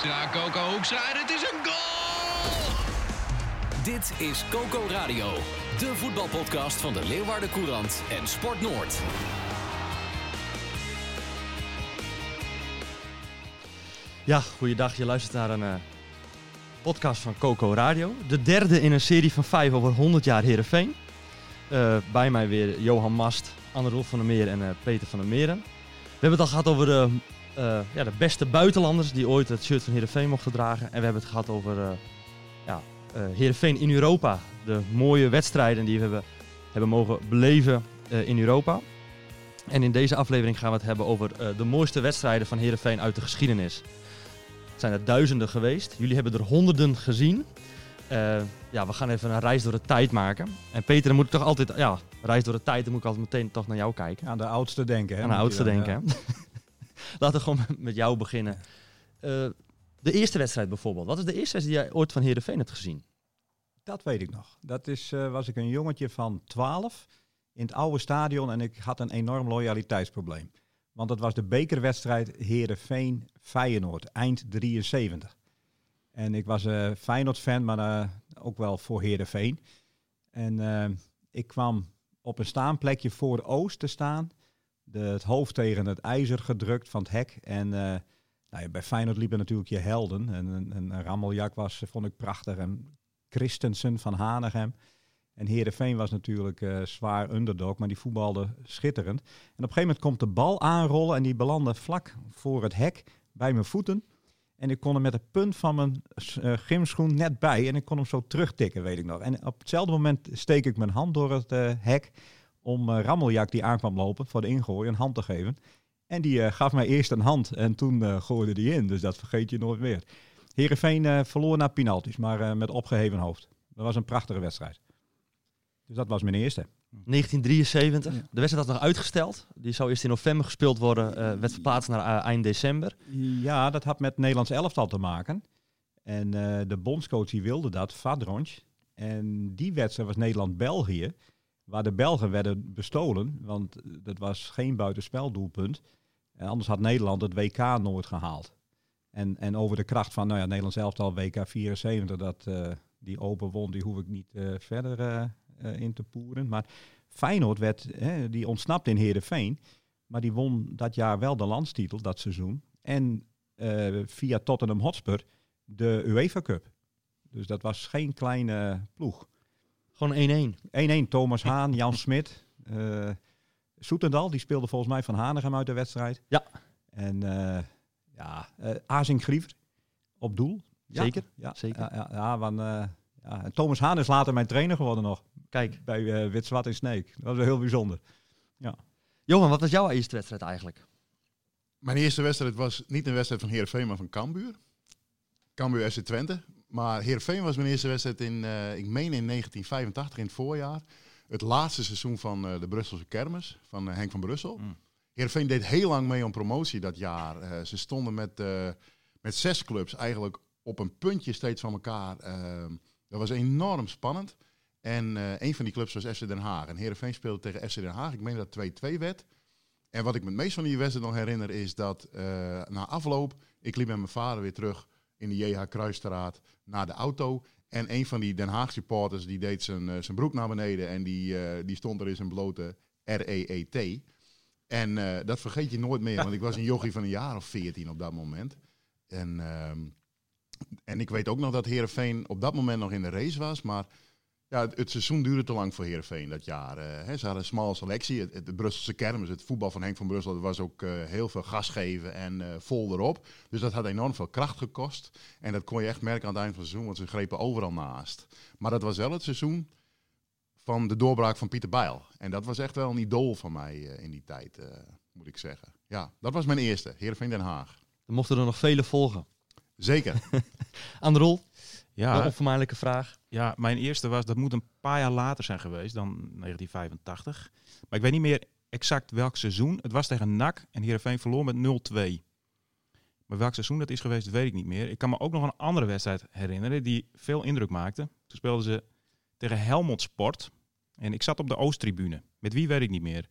Hoekstra, Coco Hoekstra en het is een goal! Dit is Coco Radio, de voetbalpodcast van de Leeuwarden Courant en Sport Noord. Ja, goeiedag. Je luistert naar een uh, podcast van Coco Radio. De derde in een serie van vijf over 100 jaar Herenveen. Uh, bij mij weer Johan Mast, Anne-Rolf van der Meer en uh, Peter van der Meren. We hebben het al gehad over de, ja, de beste buitenlanders die ooit het shirt van Herenveen mochten dragen. En we hebben het gehad over ja, Herenveen in Europa. De mooie wedstrijden die we hebben, hebben mogen beleven in Europa. En in deze aflevering gaan we het hebben over de mooiste wedstrijden van Herenveen uit de geschiedenis zijn er duizenden geweest. Jullie hebben er honderden gezien. Uh, ja, we gaan even een reis door de tijd maken. En Peter, dan moet ik toch altijd, ja, reis door de tijd, dan moet ik altijd meteen toch naar jou kijken. Aan de oudste denken, hè? Aan de oudste denken, ja. Laten we gewoon met jou beginnen. Uh, de eerste wedstrijd bijvoorbeeld. Wat is de eerste wedstrijd die jij ooit van Heerenveen hebt gezien? Dat weet ik nog. Dat is, uh, was ik een jongetje van 12 in het oude stadion en ik had een enorm loyaliteitsprobleem. Want dat was de bekerwedstrijd Herenveen Feyenoord, eind 73. En ik was een uh, Feyenoord-fan, maar ook wel voor Herenveen. En ik kwam op een staanplekje voor Oost te staan. Het hoofd tegen het ijzer gedrukt van het hek. En nou ja, bij Feyenoord liepen natuurlijk je helden. En een Rammeljak was, vond ik prachtig. En Christensen van Hanegem. En Heerenveen was natuurlijk uh, zwaar underdog, maar die voetbalde schitterend. En op een gegeven moment komt de bal aanrollen en die belandde vlak voor het hek bij mijn voeten. En ik kon hem met de punt van mijn uh, gymschoen net bij en ik kon hem zo terugtikken, weet ik nog. En op hetzelfde moment steek ik mijn hand door het hek om Rammeljak die aankwam lopen voor de ingooi een hand te geven. En die gaf mij eerst een hand en toen gooide die in, dus dat vergeet je nooit meer. Heerenveen verloor naar penalties, maar met opgeheven hoofd. Dat was een prachtige wedstrijd. Dus dat was mijn eerste. 1973. Ja. De wedstrijd had nog uitgesteld. Die zou eerst in november gespeeld worden. Uh, werd verplaatst naar uh, eind december. Ja, dat had met Nederlands elftal te maken. En uh, de bondscoach die wilde dat, Vadronj. En die wedstrijd was Nederland-België. Waar de Belgen werden bestolen. Want dat was geen buitenspeldoelpunt. En anders had Nederland het WK nooit gehaald. En, en over de kracht van, nou ja, Nederlands elftal WK 74, dat die open won, die hoef ik niet verder uh, in te poeren. Maar Feyenoord werd, die ontsnapte in Heerenveen. Maar die won dat jaar wel de landstitel, dat seizoen. En via Tottenham Hotspur de UEFA Cup. Dus dat was geen kleine ploeg. Gewoon 1-1. 1-1. Thomas Haan, Jan Smit. Uh, Soetendal, die speelde volgens mij van Hanegem uit de wedstrijd. Ja. En uh, ja, uh, Azing Griever op doel. Zeker. Ja, zeker. Ja, ja, ja, want, ja, Thomas Haan is later mijn trainer geworden nog. Kijk. Bij uh, Wit Zwart en Sneek. Dat was wel heel bijzonder. Ja. Johan, wat was jouw eerste wedstrijd eigenlijk? Mijn eerste wedstrijd was niet een wedstrijd van Heerenveen, maar van Cambuur. Cambuur SC Twente. Maar Heerenveen was mijn eerste wedstrijd in, uh, ik meen in 1985, in het voorjaar. Het laatste seizoen van uh, de Brusselse kermis, van uh, Henk van Brussel. Mm. Heerenveen deed heel lang mee om promotie dat jaar. ze stonden met, met zes clubs eigenlijk op een puntje steeds van elkaar. dat was enorm spannend. En een van die clubs was FC Den Haag. En Heerenveen speelde tegen FC Den Haag. Ik meen dat 2-2 werd. En wat ik me het meest van die wedstrijd nog herinner is dat na afloop... ik liep met mijn vader weer terug in de JH Kruisstraat naar de auto. En een van die Den Haag supporters die deed zijn, uh, zijn broek naar beneden... en die, die stond er in zijn blote R-E-E-T. En dat vergeet je nooit meer, want ik was een jochie van een jaar of 14 op dat moment. En, ehm, en ik weet ook nog dat Heerenveen op dat moment nog in de race was, maar... Ja, het, het, seizoen duurde te lang voor Heerenveen dat jaar. Uh, hè, ze hadden een smalle selectie. Het, het, de Brusselse kermis, het voetbal van Henk van Brussel, dat was ook uh, heel veel gas geven en uh, vol erop. Dus dat had enorm veel kracht gekost. En dat kon je echt merken aan het eind van het seizoen, want ze grepen overal naast. Maar dat was wel het seizoen van de doorbraak van Pieter Bijl. En dat was echt wel een idool van mij in die tijd, moet ik zeggen. Ja, dat was mijn eerste, Heerenveen Den Haag. Er mochten er nog vele volgen. Zeker. Aan de rol, Ja, onvermijdelijke vraag. ja, mijn eerste was, dat moet een paar jaar later zijn geweest dan 1985. Maar ik weet niet meer exact welk seizoen. Het was tegen NAC en Heerenveen verloor met 0-2. Maar welk seizoen dat is geweest, weet ik niet meer. Ik kan me ook nog een andere wedstrijd herinneren die veel indruk maakte. Toen speelden ze tegen Helmond Sport. En ik zat op de Oosttribune. Met wie weet ik niet meer.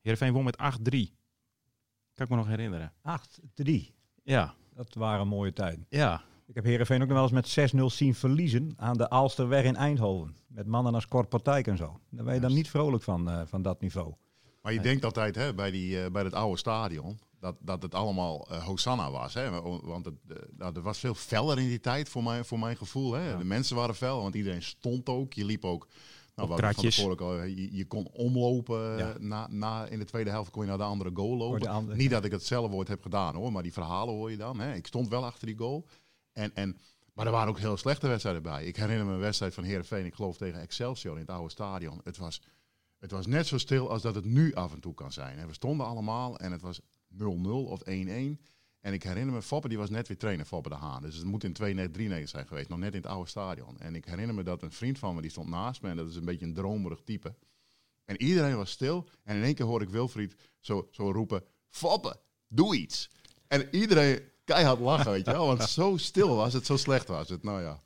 Heerenveen won met 8-3. Kan ik me nog herinneren. 8-3. Ja, Dat waren mooie tijden. ja. Ik heb Heerenveen ook nog wel eens met 6-0 zien verliezen aan de Aalsterweg in Eindhoven. Met mannen als Cor Partijk en zo. Daar ben je dan niet vrolijk van, eh, van dat niveau. Maar je denkt altijd hè, bij, die, eh, bij het oude stadion dat, dat het allemaal eh, Hosanna was. Hè? Want het, nou, er was veel feller in die tijd voor mijn, voor mijn gevoel. Hè? De mensen waren fel, want iedereen stond ook. Je liep ook... Nou, wat van ook al- je, je kon omlopen. Ja. Na, na, in de tweede helft kon je naar de andere goal lopen. andere- Niet dat ik het zelf ooit heb gedaan hoor, maar die verhalen hoor je dan. Hè? Ik stond wel achter die goal. En, en, maar er waren ook heel slechte wedstrijden bij. Ik herinner me een wedstrijd van Heerenveen, ik geloof tegen Excelsior in het oude stadion. Het was, het was net zo stil als dat het nu af en toe kan zijn. hè. We stonden allemaal en het was 0-0 of 1-1. En ik herinner me, Foppe die was net weer trainer, Foppe de Haan. Dus het moet in 2-3 zijn geweest, nog net in het oude stadion. En ik herinner me dat een vriend van me, die stond naast me. En dat is een beetje een dromerig type. En iedereen was stil. En in één keer hoorde ik Wilfried zo, zo roepen, Foppe, doe iets. En iedereen keihard lachen, weet je wel. Want zo stil was het, zo slecht was het. Nou ja.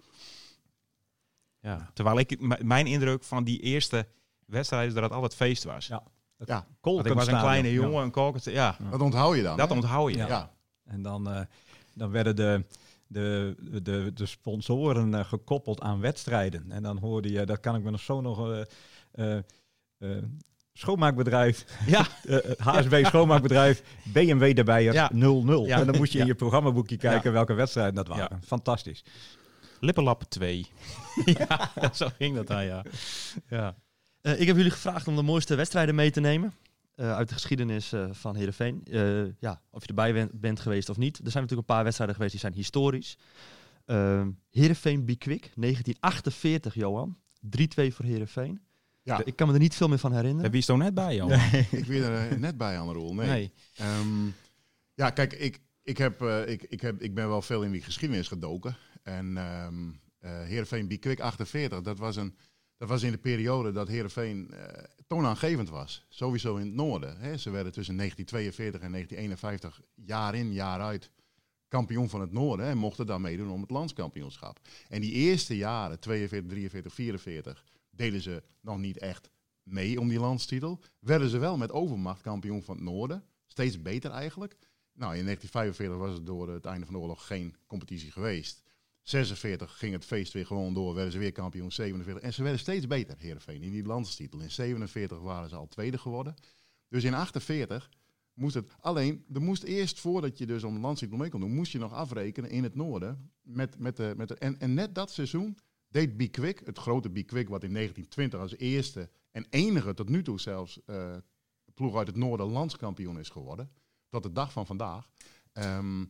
Ja, terwijl ik, mijn indruk van die eerste wedstrijd is dat het altijd feest was. Ja. Ja, Want ik was een kleine jongen, een kolkert. Ja, dat onthoud je dan. dat hè? onthoud je. Ja. Ja. En dan, eh, dan werden de, de, de, de sponsoren eh, gekoppeld aan wedstrijden. En dan hoorde je, dat kan ik me nog zo nog... eh, schoonmaakbedrijf, Ja. eh, HSB schoonmaakbedrijf, BMW erbij Ja. 0-0. Ja. En dan moest je in je programmaboekje kijken Ja. welke wedstrijden dat waren. Ja. Fantastisch. Lippenlappen 2. ja, zo ging dat dan, ja. ja. Eh, ik heb jullie gevraagd om de mooiste wedstrijden mee te nemen. eh, uit de geschiedenis eh, van Heerenveen. Eh ja, of je erbij bent, bent geweest of niet. Er zijn natuurlijk een paar wedstrijden geweest die zijn historisch. Uh, Heerenveen Bikwik, 1948, Johan. 3-2 voor Heerenveen. Ja. Ik kan me er niet veel meer van herinneren. Heb je er net bij, joh? Ik ben er eh, net bij aan de rol. Nee. Nee. Ehm, ja, kijk, ik, ik, heb, eh, ik, ik, heb, ik ben wel veel in die geschiedenis gedoken. En ehm eh Heerenveen Bikwik 48, dat was, een, dat was in de periode dat Heerenveen eh toonaangevend was. Sowieso in het noorden. Hè. Ze werden tussen 1942 en 1951 jaar in, jaar uit kampioen van het noorden. En mochten daar meedoen om het landskampioenschap. En die eerste jaren, 42, 43, 44, deden ze nog niet echt mee om die landstitel. Werden ze wel met overmacht kampioen van het noorden. Steeds beter eigenlijk. Nou, in 1945 was het door het einde van de oorlog geen competitie geweest. 46 ging het feest weer gewoon door, werden ze weer kampioen 47. En ze werden steeds beter, Heerenveen, in die landstitel. In 47 waren ze al tweede geworden. Dus in 48 moest het... Alleen, er moest eerst, voordat je dus om landstitel mee kon doen, moest je nog afrekenen in het noorden. Met, met de, met de, en, en net dat seizoen deed Bikwik, het grote Bikwik, wat in 1920 als eerste en enige tot nu toe zelfs eh, ploeg uit het noorden landskampioen is geworden, tot de dag van vandaag, ehm,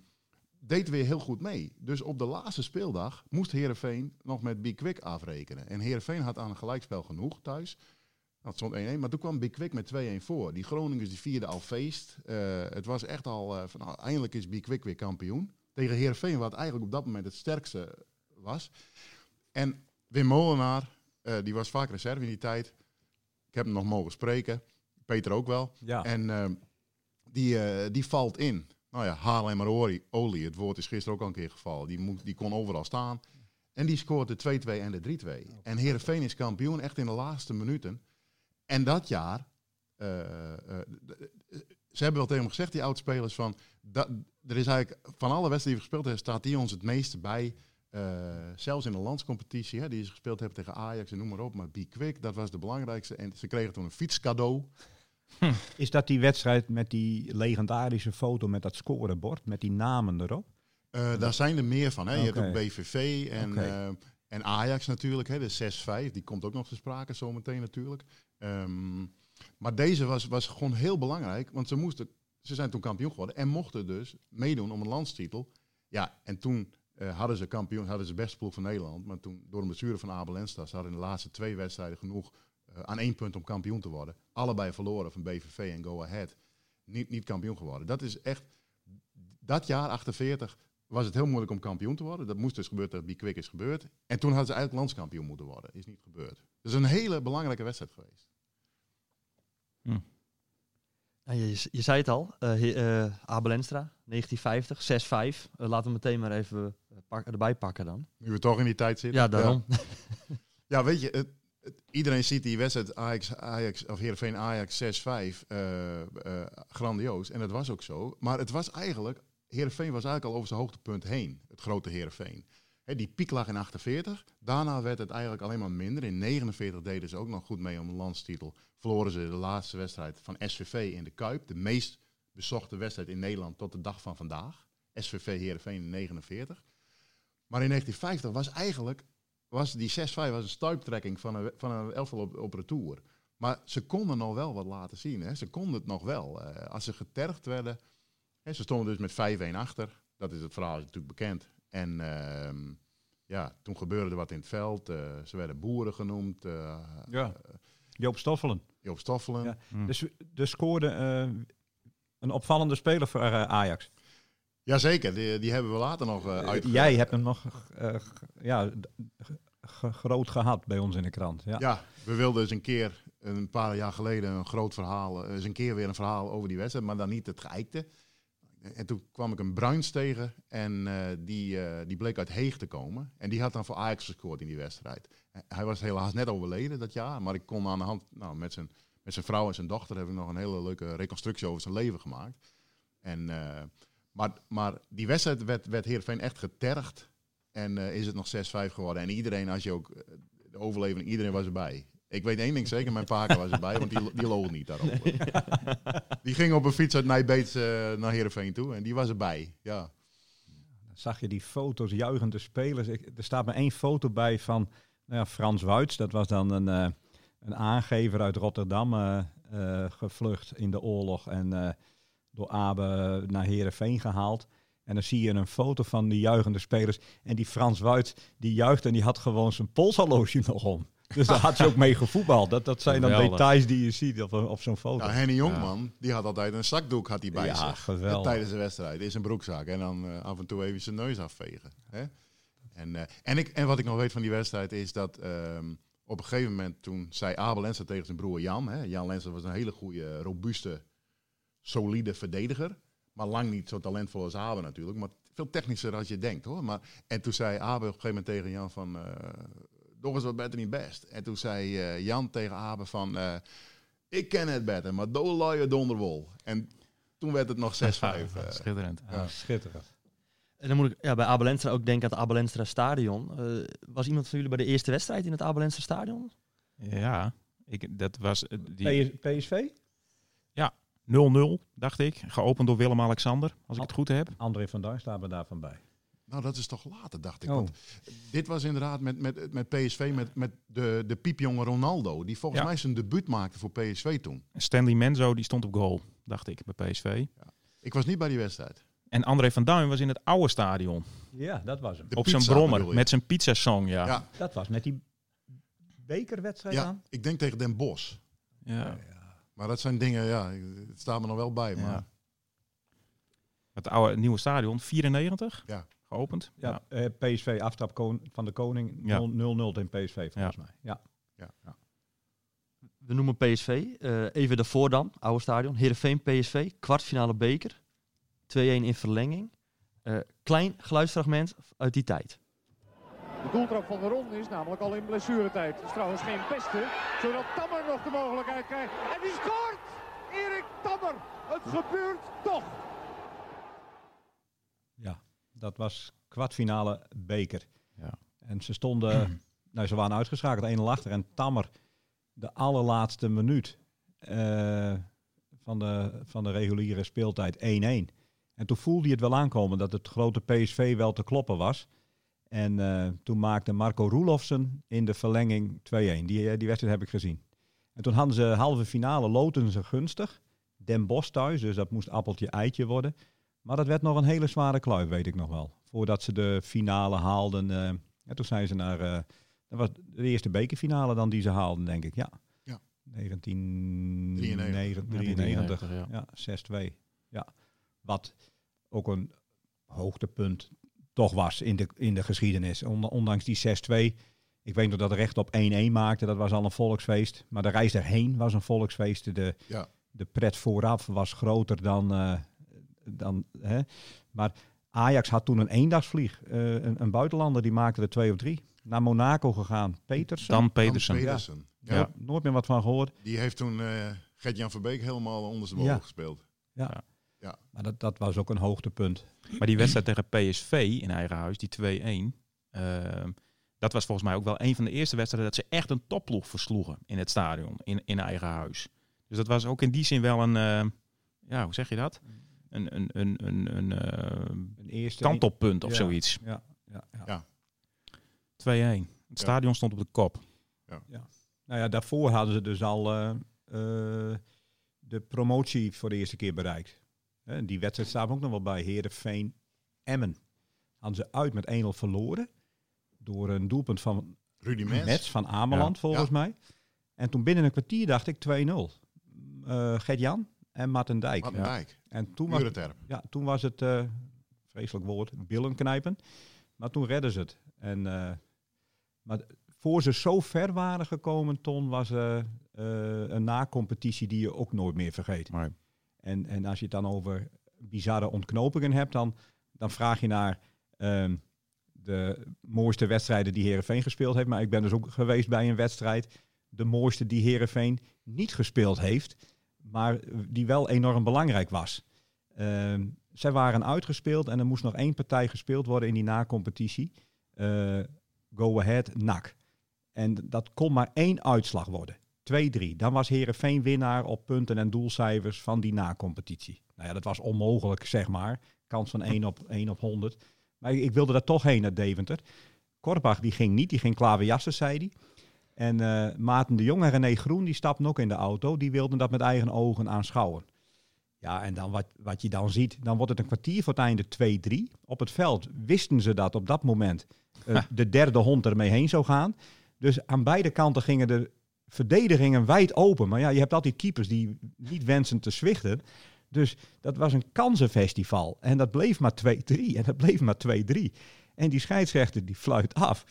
deed weer heel goed mee. Dus op de laatste speeldag moest Heerenveen nog met Bikwik afrekenen. En Heerenveen had aan een gelijkspel genoeg thuis. Dat stond 1-1, maar toen kwam Bikwik met 2-1 voor. Die Groningers die vierden al feest. Eh, het was echt al eh, nou, eindelijk is Bikwik weer kampioen. Tegen Heerenveen, wat eigenlijk op dat moment het sterkste was. En Wim Molenaar, eh, die was vaak reserve in die tijd. Ik heb hem nog mogen spreken. Peter ook wel. Ja. En eh, die, eh, die valt in. Nou ja, haal en maar olie. Het woord is gisteren ook al een keer gevallen. Die, moet, die kon overal staan. En die scoort de 2-2 en de 3-2. En Heerenveen is kampioen echt in de laatste minuten. En dat jaar... eh, ze hebben wel tegen hem gezegd, die oudspelers, van... Dat, er is eigenlijk van alle wedstrijden die we gespeeld hebben, staat die ons het meeste bij. Eh, zelfs in de landscompetitie, hè, die ze gespeeld hebben tegen Ajax en noem maar op. Maar Be Quick, dat was de belangrijkste. En ze kregen toen een fietscadeau. Is dat die wedstrijd met die legendarische foto met dat scorebord, met die namen erop? Eh, daar zijn er meer van. Hè. Je hebt ook BVV en, eh, en Ajax natuurlijk. Hè, de 6-5, die komt ook nog te sprake zometeen natuurlijk. Ehm, maar deze was, was gewoon heel belangrijk, want ze, moesten, ze zijn toen kampioen geworden en mochten dus meedoen om een landstitel. Ja, en toen eh, hadden ze kampioen, hadden ze beste ploeg van Nederland. Maar toen, door een blessure van Abel Enstas, ze hadden in de laatste twee wedstrijden genoeg eh, aan één punt om kampioen te worden. Allebei verloren van BVV en Go Ahead. Niet, niet kampioen geworden. Dat is echt, dat jaar 48 was het heel moeilijk om kampioen te worden. Dat moest dus gebeuren dat Bikwik is gebeurd. En toen hadden ze eigenlijk landskampioen moeten worden. Is niet gebeurd. Dus een hele belangrijke wedstrijd geweest. Ja, je, je zei het al, eh he- eh, Abel Enstra, 1950, 6-5. Eh, laten we meteen maar even pak- erbij pakken dan. Nu we toch in die tijd zitten. Ja, daarom. Ja, weet je, het, het- iedereen ziet die wedstrijd Ajax, Ajax of Heerenveen Ajax 6-5 eh, eh, grandioos. En dat was ook zo. Maar het was eigenlijk, Heerenveen was eigenlijk al over zijn hoogtepunt heen. Het grote Heerenveen. Hè, die piek lag in 48. Daarna werd het eigenlijk alleen maar minder. In 49 deden ze ook nog goed mee om de landstitel. Verloren ze de laatste wedstrijd van SVV in de Kuip. De meest bezochte wedstrijd in Nederland tot de dag van vandaag. SVV Heerenveen in 49. Maar in 1950 was eigenlijk was die 6-5 was een stuiptrekking van een, van een elftal op, op retour. Maar ze konden nog wel wat laten zien. Hè. Ze konden het nog wel. Eh, als ze getergd werden. Hè, ze stonden dus met 5-1 achter. Dat is het verhaal is natuurlijk bekend. En ehm, ja, toen gebeurde er wat in het veld. Eh, ze werden boeren genoemd. eh, Ja. Joop Stoffelen. Joop Stoffelen. Ja. Hm. Dus, dus scoorde eh, een opvallende speler voor Ajax. Jazeker, die, die hebben we later nog uit. Jij hebt hem nog eh, ja, groot gehad bij ons in de krant. Ja. Ja, we wilden eens een keer, een paar jaar geleden, een groot verhaal, eens een keer weer een verhaal over die wedstrijd, maar dan niet het geëikte. En toen kwam ik een Bruins tegen en die, die bleek uit Heeg te komen. En die had dan voor Ajax gescoord in die wedstrijd. Hij was helaas net overleden dat jaar, maar ik kon aan de hand, nou, met zijn, met zijn vrouw en zijn dochter heb ik nog een hele leuke reconstructie over zijn leven gemaakt. En, maar, maar die wedstrijd werd, werd Heerenveen echt getergd. En eh, is het nog 6-5 geworden. En iedereen, als je ook eh, de overleving, iedereen was erbij. Ik weet één ding zeker, mijn paker was erbij, want die, die loog niet daarover. Die ging op een fiets uit Nijbeets eh, naar Heerenveen toe en die was erbij. Ja. Dan zag je die foto's, juichende spelers. Ik, er staat maar één foto bij van nou ja, Frans Wuits. Dat was dan een, een aangever uit Rotterdam, gevlucht in de oorlog en door Abe naar Heerenveen gehaald. En dan zie je een foto van die juichende spelers. En die Frans Wuits, die juicht en die had gewoon zijn polshorloge nog om. Dus daar had je ook mee gevoetbald. Dat, dat zijn dan Geweldig. details die je ziet op, op zo'n foto. Ja, Henny Jongman, die had altijd een zakdoek had hij bij Ja, zich. geweldig. Tijdens de wedstrijd, in zijn broekzak. En dan eh, af en toe even zijn neus afvegen. Hè? En, eh, en, ik, en wat ik nog weet van die wedstrijd is dat ehm, op een gegeven moment toen zei Abel Lenser tegen zijn broer Jan. Hè? Jan Lenser was een hele goede, robuuste, solide verdediger. Maar lang niet zo talentvol als Abel natuurlijk. Maar veel technischer als je denkt hoor. Maar, en toen zei Abel op een gegeven moment tegen Jan van... eh nog eens wat beter niet best. En toen zei eh, Jan tegen Abe van... eh, ik ken het beter, maar do je donderwol. En toen werd het nog 6-5. eh. Schitterend. Ja, schitterend. En dan moet ik ja, bij Abel Enstra ook denken aan het Abel Enstra stadion. Eh, was iemand van jullie bij de eerste wedstrijd in het Abel Enstra stadion? Ja, ik, dat was die 0-0, PS PSV? Dacht ik. Geopend door Willem-Alexander, als ik het goed heb. André van Duin staat er daarvan bij. Nou, dat is toch later, dacht ik. Oh. Want dit was inderdaad met, met, met PSV, met, met de, de piepjonge Ronaldo. Die volgens Ja. mij zijn debuut maakte voor PSV toen. Stanley Menzo, die stond op goal, dacht ik, bij PSV. Ik was niet bij die wedstrijd. En André van Duin was in het oude stadion. Ja, dat was hem. De op zijn brommer, met zijn pizzasong, ja. Ja, Dat was met die bekerwedstrijd ja, aan. ik denk tegen Den Bosch. ja. Maar dat zijn dingen, ja, het staat me nog wel bij. Maar Ja. Het oude het nieuwe stadion, 94, Ja. geopend. Ja, eh, PSV aftrap kon- van de Koning Ja. 0-0 in PSV volgens mij. Ja. We noemen PSV. eh, even daarvoor dan, oude stadion. Heerenveen PSV, kwartfinale beker. 2-1 in verlenging. Eh, klein geluidsfragment uit die tijd. De doeltrap van de ronde is namelijk al in blessuretijd. Het is trouwens geen beste, zodat Tammer nog de mogelijkheid krijgt. En die scoort! Erik Tammer! Het gebeurt toch! ja, dat was kwartfinale beker. Ja. En ze stonden, nou ze waren uitgeschakeld, 1-0 achter. En Tammer, de allerlaatste minuut eh, van, de, van de reguliere speeltijd 1-1. En toen voelde hij het wel aankomen dat het grote PSV wel te kloppen was. En eh, toen maakte Marco Roelofsen in de verlenging 2-1. Die, eh, die wedstrijd heb ik gezien. En toen hadden ze halve finale, loten ze gunstig. Den Bosch thuis, dus dat moest appeltje eitje worden. Maar dat werd nog een hele zware kluif, weet ik nog wel. Voordat ze de finale haalden. eh, en toen zijn ze naar... eh, dat was de eerste bekerfinale dan die ze haalden, denk ik. Ja. Ja. 1993. ja. Ja, 6-2. Ja. Wat ook een hoogtepunt toch was in de, in de geschiedenis. On- ondanks die 6-2. Ik weet nog dat de recht op 1-1 maakte. Dat was al een volksfeest. Maar de reis daarheen was een volksfeest. De, Ja. de pret vooraf was groter dan... eh, dan hè. Maar Ajax had toen een eendagsvlieg. Eh, een, een buitenlander die maakte er twee of drie. Naar Monaco gegaan. Petersen. Dan Dan Pedersen. Pedersen. Ja. Ja. Nooit meer wat van gehoord. Die heeft toen eh Gert-Jan Verbeek helemaal ondersteboven Ja. Gespeeld. Maar dat, dat was ook een hoogtepunt. Maar die wedstrijd tegen PSV in eigen huis, die 2-1. ehm, dat was volgens mij ook wel een van de eerste wedstrijden dat ze echt een topploeg versloegen in het stadion, in, in eigen huis. Dus dat was ook in die zin wel een, eh, ja, hoe zeg je dat? Een, een, een, een, een eh, Een eerste kantelpunt of Ja. zoiets. 2-1. Ja, ja, ja. Ja. Het stadion stond op de kop. Nou ja, daarvoor hadden ze dus al eh, eh, de promotie voor de eerste keer bereikt. Hè, die wedstrijd staat ook nog wel bij Herenveen Emmen. Hadden ze uit met 1-0 verloren. Door een doelpunt van Rudy Mets, Mets. van Ameland Ja. volgens Ja. mij. En toen binnen een kwartier dacht ik 2-0. Eh Gert-Jan en Martin Dijk. Martin Ja. Dijk. En toen was, ja, toen was het, eh, vreselijk woord, billen knijpen. Maar toen redden ze het. En, eh, maar voor ze zo ver waren gekomen, Ton, was een na-competitie die je ook nooit meer vergeet. Maar En, en als je het dan over bizarre ontknopingen hebt, dan, dan vraag je naar ehm, de mooiste wedstrijden die Herenveen gespeeld heeft. Maar ik ben dus ook geweest bij een wedstrijd, de mooiste die Herenveen niet gespeeld heeft, maar die wel enorm belangrijk was. Ehm, zij waren uitgespeeld en er moest nog één partij gespeeld worden in die na-competitie. Eh, go Ahead, NAC. En dat kon maar één uitslag worden. 2-3. Dan was Herenveen winnaar op punten en doelcijfers van die na-competitie. Nou ja, dat was onmogelijk, zeg maar. Kans van 1 op, 1 op 100. Maar ik, wilde daar toch heen naar Deventer. Korbach die ging niet, die ging klaverjassen, zei hij. En eh Maarten de Jong en René Groen, die stapten ook in de auto. Die wilden dat met eigen ogen aanschouwen. Ja, en dan wat, wat je dan ziet, dan wordt het een kwartier voor het einde 2-3. Op het veld wisten ze dat op dat moment eh, de derde hond ermee heen zou gaan. Dus aan beide kanten gingen de verdedigingen wijd open. Maar ja, je hebt altijd keepers die niet wensen te zwichten. Dus dat was een kansenfestival. En dat bleef maar 2-3. En dat bleef maar 2-3. En die scheidsrechter die fluit af.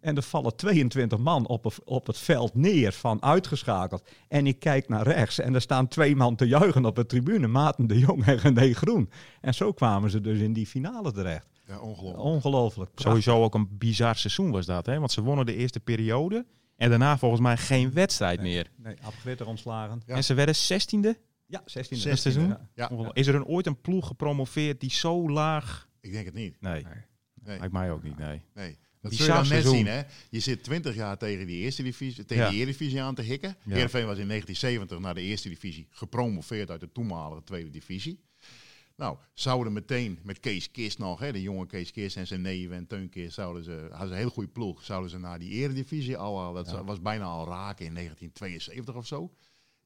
En er vallen 22 man op, het- op het veld neer van uitgeschakeld. En ik kijk naar rechts en er staan twee man te juichen op de tribune. Maarten de Jong en René Groen. En zo kwamen ze dus in die finale terecht. Ja, ongelooflijk. Ongelooflijk. sowieso ook een bizar seizoen was dat, hè? Want ze wonnen de eerste periode en daarna volgens mij geen wedstrijd meer. Nee, Abgritter ontslagen. Ja. En ze werden 16e. Ja, 16 Zes seizoen? Ja. Ja, Ongelooflijk. Is er een, ooit een ploeg gepromoveerd die zo laag... ik denk het niet. Nee, Nee. lijkt mij ook niet, nee. Nee. Dat Bizar zul je dan net seizoen. zien, hè? Je zit 20 jaar tegen die eerste divisie, tegen Ja. die Eredivisie aan te hikken. Ja. Heerenveen was in 1970 naar de eerste divisie gepromoveerd uit de toenmalige tweede divisie. Nou, zouden meteen met Kees Kist nog, hè, de jonge Kees Kist en zijn neef en Teun Kist, zouden ze, hadden ze een hele goede ploeg, zouden ze naar die eredivisie al, al dat was bijna al raken in 1972 of zo.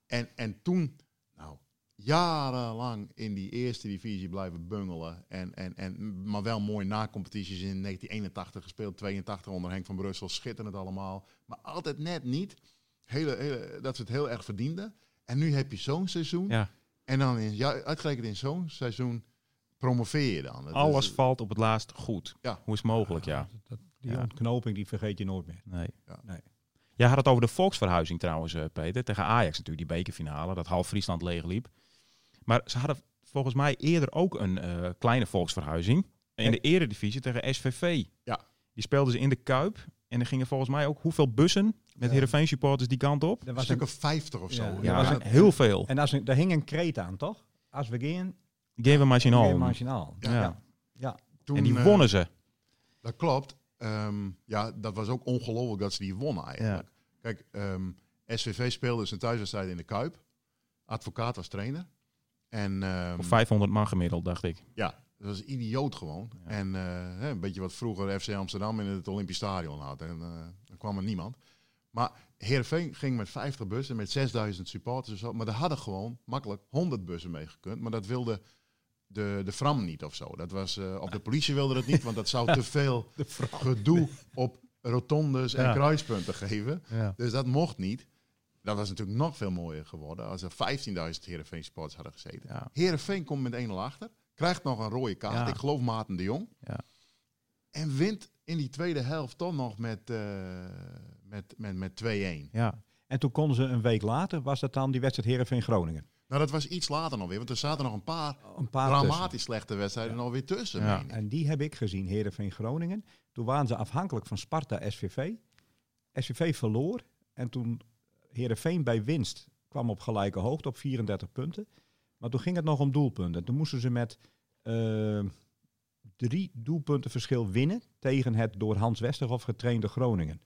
En, en toen, nou, jarenlang in die eerste divisie blijven bungelen. En, en, en, maar wel mooi na-competities in 1981 gespeeld, 82 onder Henk van Brussel, schitterend allemaal. Maar altijd net niet, hele, hele, dat ze het heel erg verdienden. En nu heb je zo'n seizoen. Ja. En dan in, ja, uitgerekend in zo'n seizoen promoveer je dan. Dat Alles is- valt op het laatst goed. Ja. Hoe is het mogelijk, ja. Dat, die Ja. ontknoping die vergeet je nooit meer. Nee. Ja. Nee. Jij had het over de volksverhuizing trouwens, eh, Peter. Tegen Ajax natuurlijk, die bekerfinale. Dat half Friesland leegliep. Maar ze hadden volgens mij eerder ook een eh, kleine volksverhuizing. In de eredivisie tegen SVV. Ja. Die speelden ze in de Kuip. En er gingen volgens mij ook hoeveel bussen met Ja. Heerenveen supporters die kant op. Er een was stuk een, of 50 of zo. Ja, Ja, er was een- heel veel. en als daar hing een kreet aan, toch? Als we gaan, weer on. marginaal. Ja. Ja. Ja. Toen, En die eh, wonnen ze. Dat klopt. Ehm, ja, dat was ook ongelooflijk dat ze die wonnen eigenlijk. Kijk, ehm, SVV speelde zijn thuiswedstrijd in de Kuip. Advocaat was trainer. En ehm, Voor 500 man gemiddeld, dacht ik. ja, dat was idioot gewoon. Ja. En eh, een beetje wat vroeger FC Amsterdam in het Olympisch Stadion had. En eh dan kwam er niemand. Maar Heerenveen ging met 50 bussen, met 6000 supporters en zo. Maar er hadden gewoon makkelijk 100 bussen mee gekund. Maar dat wilde de, de Fram niet of zo. Dat was, eh, of de politie wilde dat niet, want dat zou te veel gedoe op rotondes en Ja. kruispunten geven. Ja. Dus dat mocht niet. Dat was natuurlijk nog veel mooier geworden als er 15.000 Heerenveen supporters hadden gezeten. Ja. Heerenveen komt met 1-0 achter. Krijgt nog een rode kaart. Ja. Ik geloof Maarten de Jong. Ja. En wint in die tweede helft toch nog met, eh, met, met, met 2-1. Ja. En toen konden ze een week later, was dat dan die wedstrijd Heerenveen-Groningen. Nou, dat was iets later nog weer, want er zaten nog een paar, Een paar dramatisch tussen. slechte wedstrijden nog weer tussen. Ja. En die heb ik gezien, Heerenveen-Groningen. Toen waren ze afhankelijk van Sparta-SVV. SVV verloor. En toen Heerenveen bij winst kwam op gelijke hoogte op 34 punten. Maar toen ging het nog om doelpunten. Toen moesten ze met eh, drie doelpunten verschil winnen tegen het door Hans Westerhof getrainde Groningen.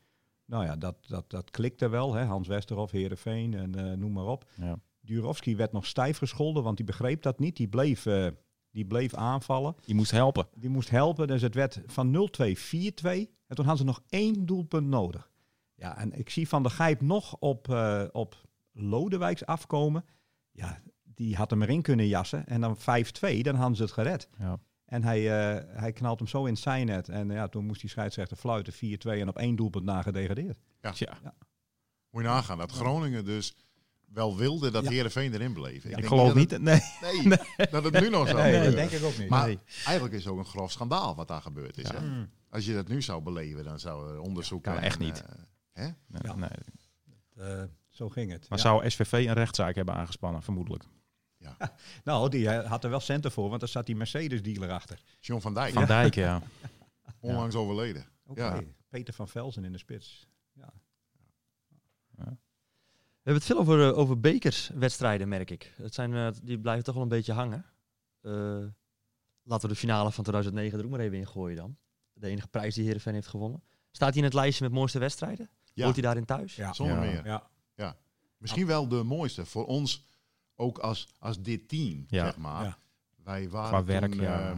Nou ja, dat, dat, dat klikte wel. Hè? Hans Westerhof, Heerenveen en eh, noem maar op. Ja. Durovski werd nog stijf gescholden, want die begreep dat niet. Die bleef, eh, die bleef aanvallen. Je moest helpen. Die moest helpen, dus het werd van 0-2 4-2. En toen hadden ze nog één doelpunt nodig. Ja, en ik zie Van der Gijp nog op, eh, op Lodewijks afkomen. Ja, die had hem erin kunnen jassen. En dan 5-2, dan hadden ze het gered. Ja. En hij, eh, hij knalt hem zo in het zijnet. En ja, toen moest die scheidsrechter fluiten 4-2 en op één doelpunt na gedegradeerd. Tja, Moet je nagaan dat Groningen dus wel wilde dat Ja. Heerenveen erin bleef. ik geloof dat niet. het- Nee. nee, dat het nu nog zou Nee, dat gebeuren. denk ik ook niet. Maar Nee. eigenlijk is het ook een grof schandaal wat daar gebeurd is. Ja. Hè? Mm. Als je dat nu zou beleven, dan zou er onderzoek... kan en, echt niet. eh, hè? Nee, Ja. nee. Eh, zo ging het. Maar Ja. zou SVV een rechtszaak hebben aangespannen? Vermoedelijk. Nou, die eh, had er wel centen voor, want er zat die Mercedes-dealer achter. John van Dijk, Van Dijk, ja. onlangs overleden. Oké, Ja. Peter van Velzen in de spits. We hebben het veel over, eh, over bekerswedstrijden, merk ik. Het zijn, eh, die blijven toch wel een beetje hangen. Eh, laten we de finale van 2009 er ook maar even in gooien dan. De enige prijs die Heerenveen heeft gewonnen. Staat hij in het lijstje met mooiste wedstrijden? Ja. Hoort hij daarin thuis? Ja. Zonder Ja. meer. Ja. Misschien wel de mooiste voor ons, ook als, als dit team, Ja. zeg maar. Ja. Wij waren Qua werk, toen, ja. eh,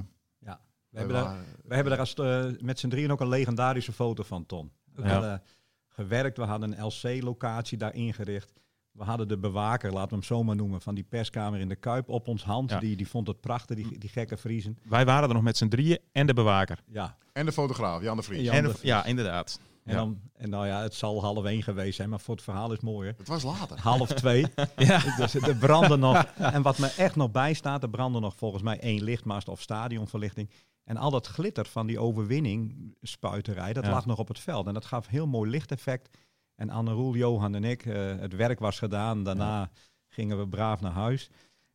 We wij hebben, daar, we hebben daar als, eh, met z'n drieën ook een legendarische foto van, Ton. We Ja. hadden gewerkt, we hadden een LC-locatie daar ingericht. We hadden de bewaker, laten we hem zo maar noemen, van die perskamer in de Kuip op ons hand. Ja. Die, die vond het prachtig, die, die gekke Vriezen. Wij waren er nog met z'n drieën en de bewaker. Ja. En de fotograaf, Jan de Vries. Ja. En de de- Vries. ja, inderdaad. En, Ja. dan, en nou ja, het zal half één geweest zijn, maar voor het verhaal is mooier. Het was later. Half twee. Ja. Dus er brandde nog. En wat me echt nog bijstaat, er brandde nog volgens mij één lichtmast of stadionverlichting. En al dat glitter van die overwinning, spuiterij, dat Ja. lag nog op het veld. En dat gaf heel mooi lichteffect. En Anne Roel, Johan en ik, eh, het werk was gedaan. Daarna gingen we braaf naar huis.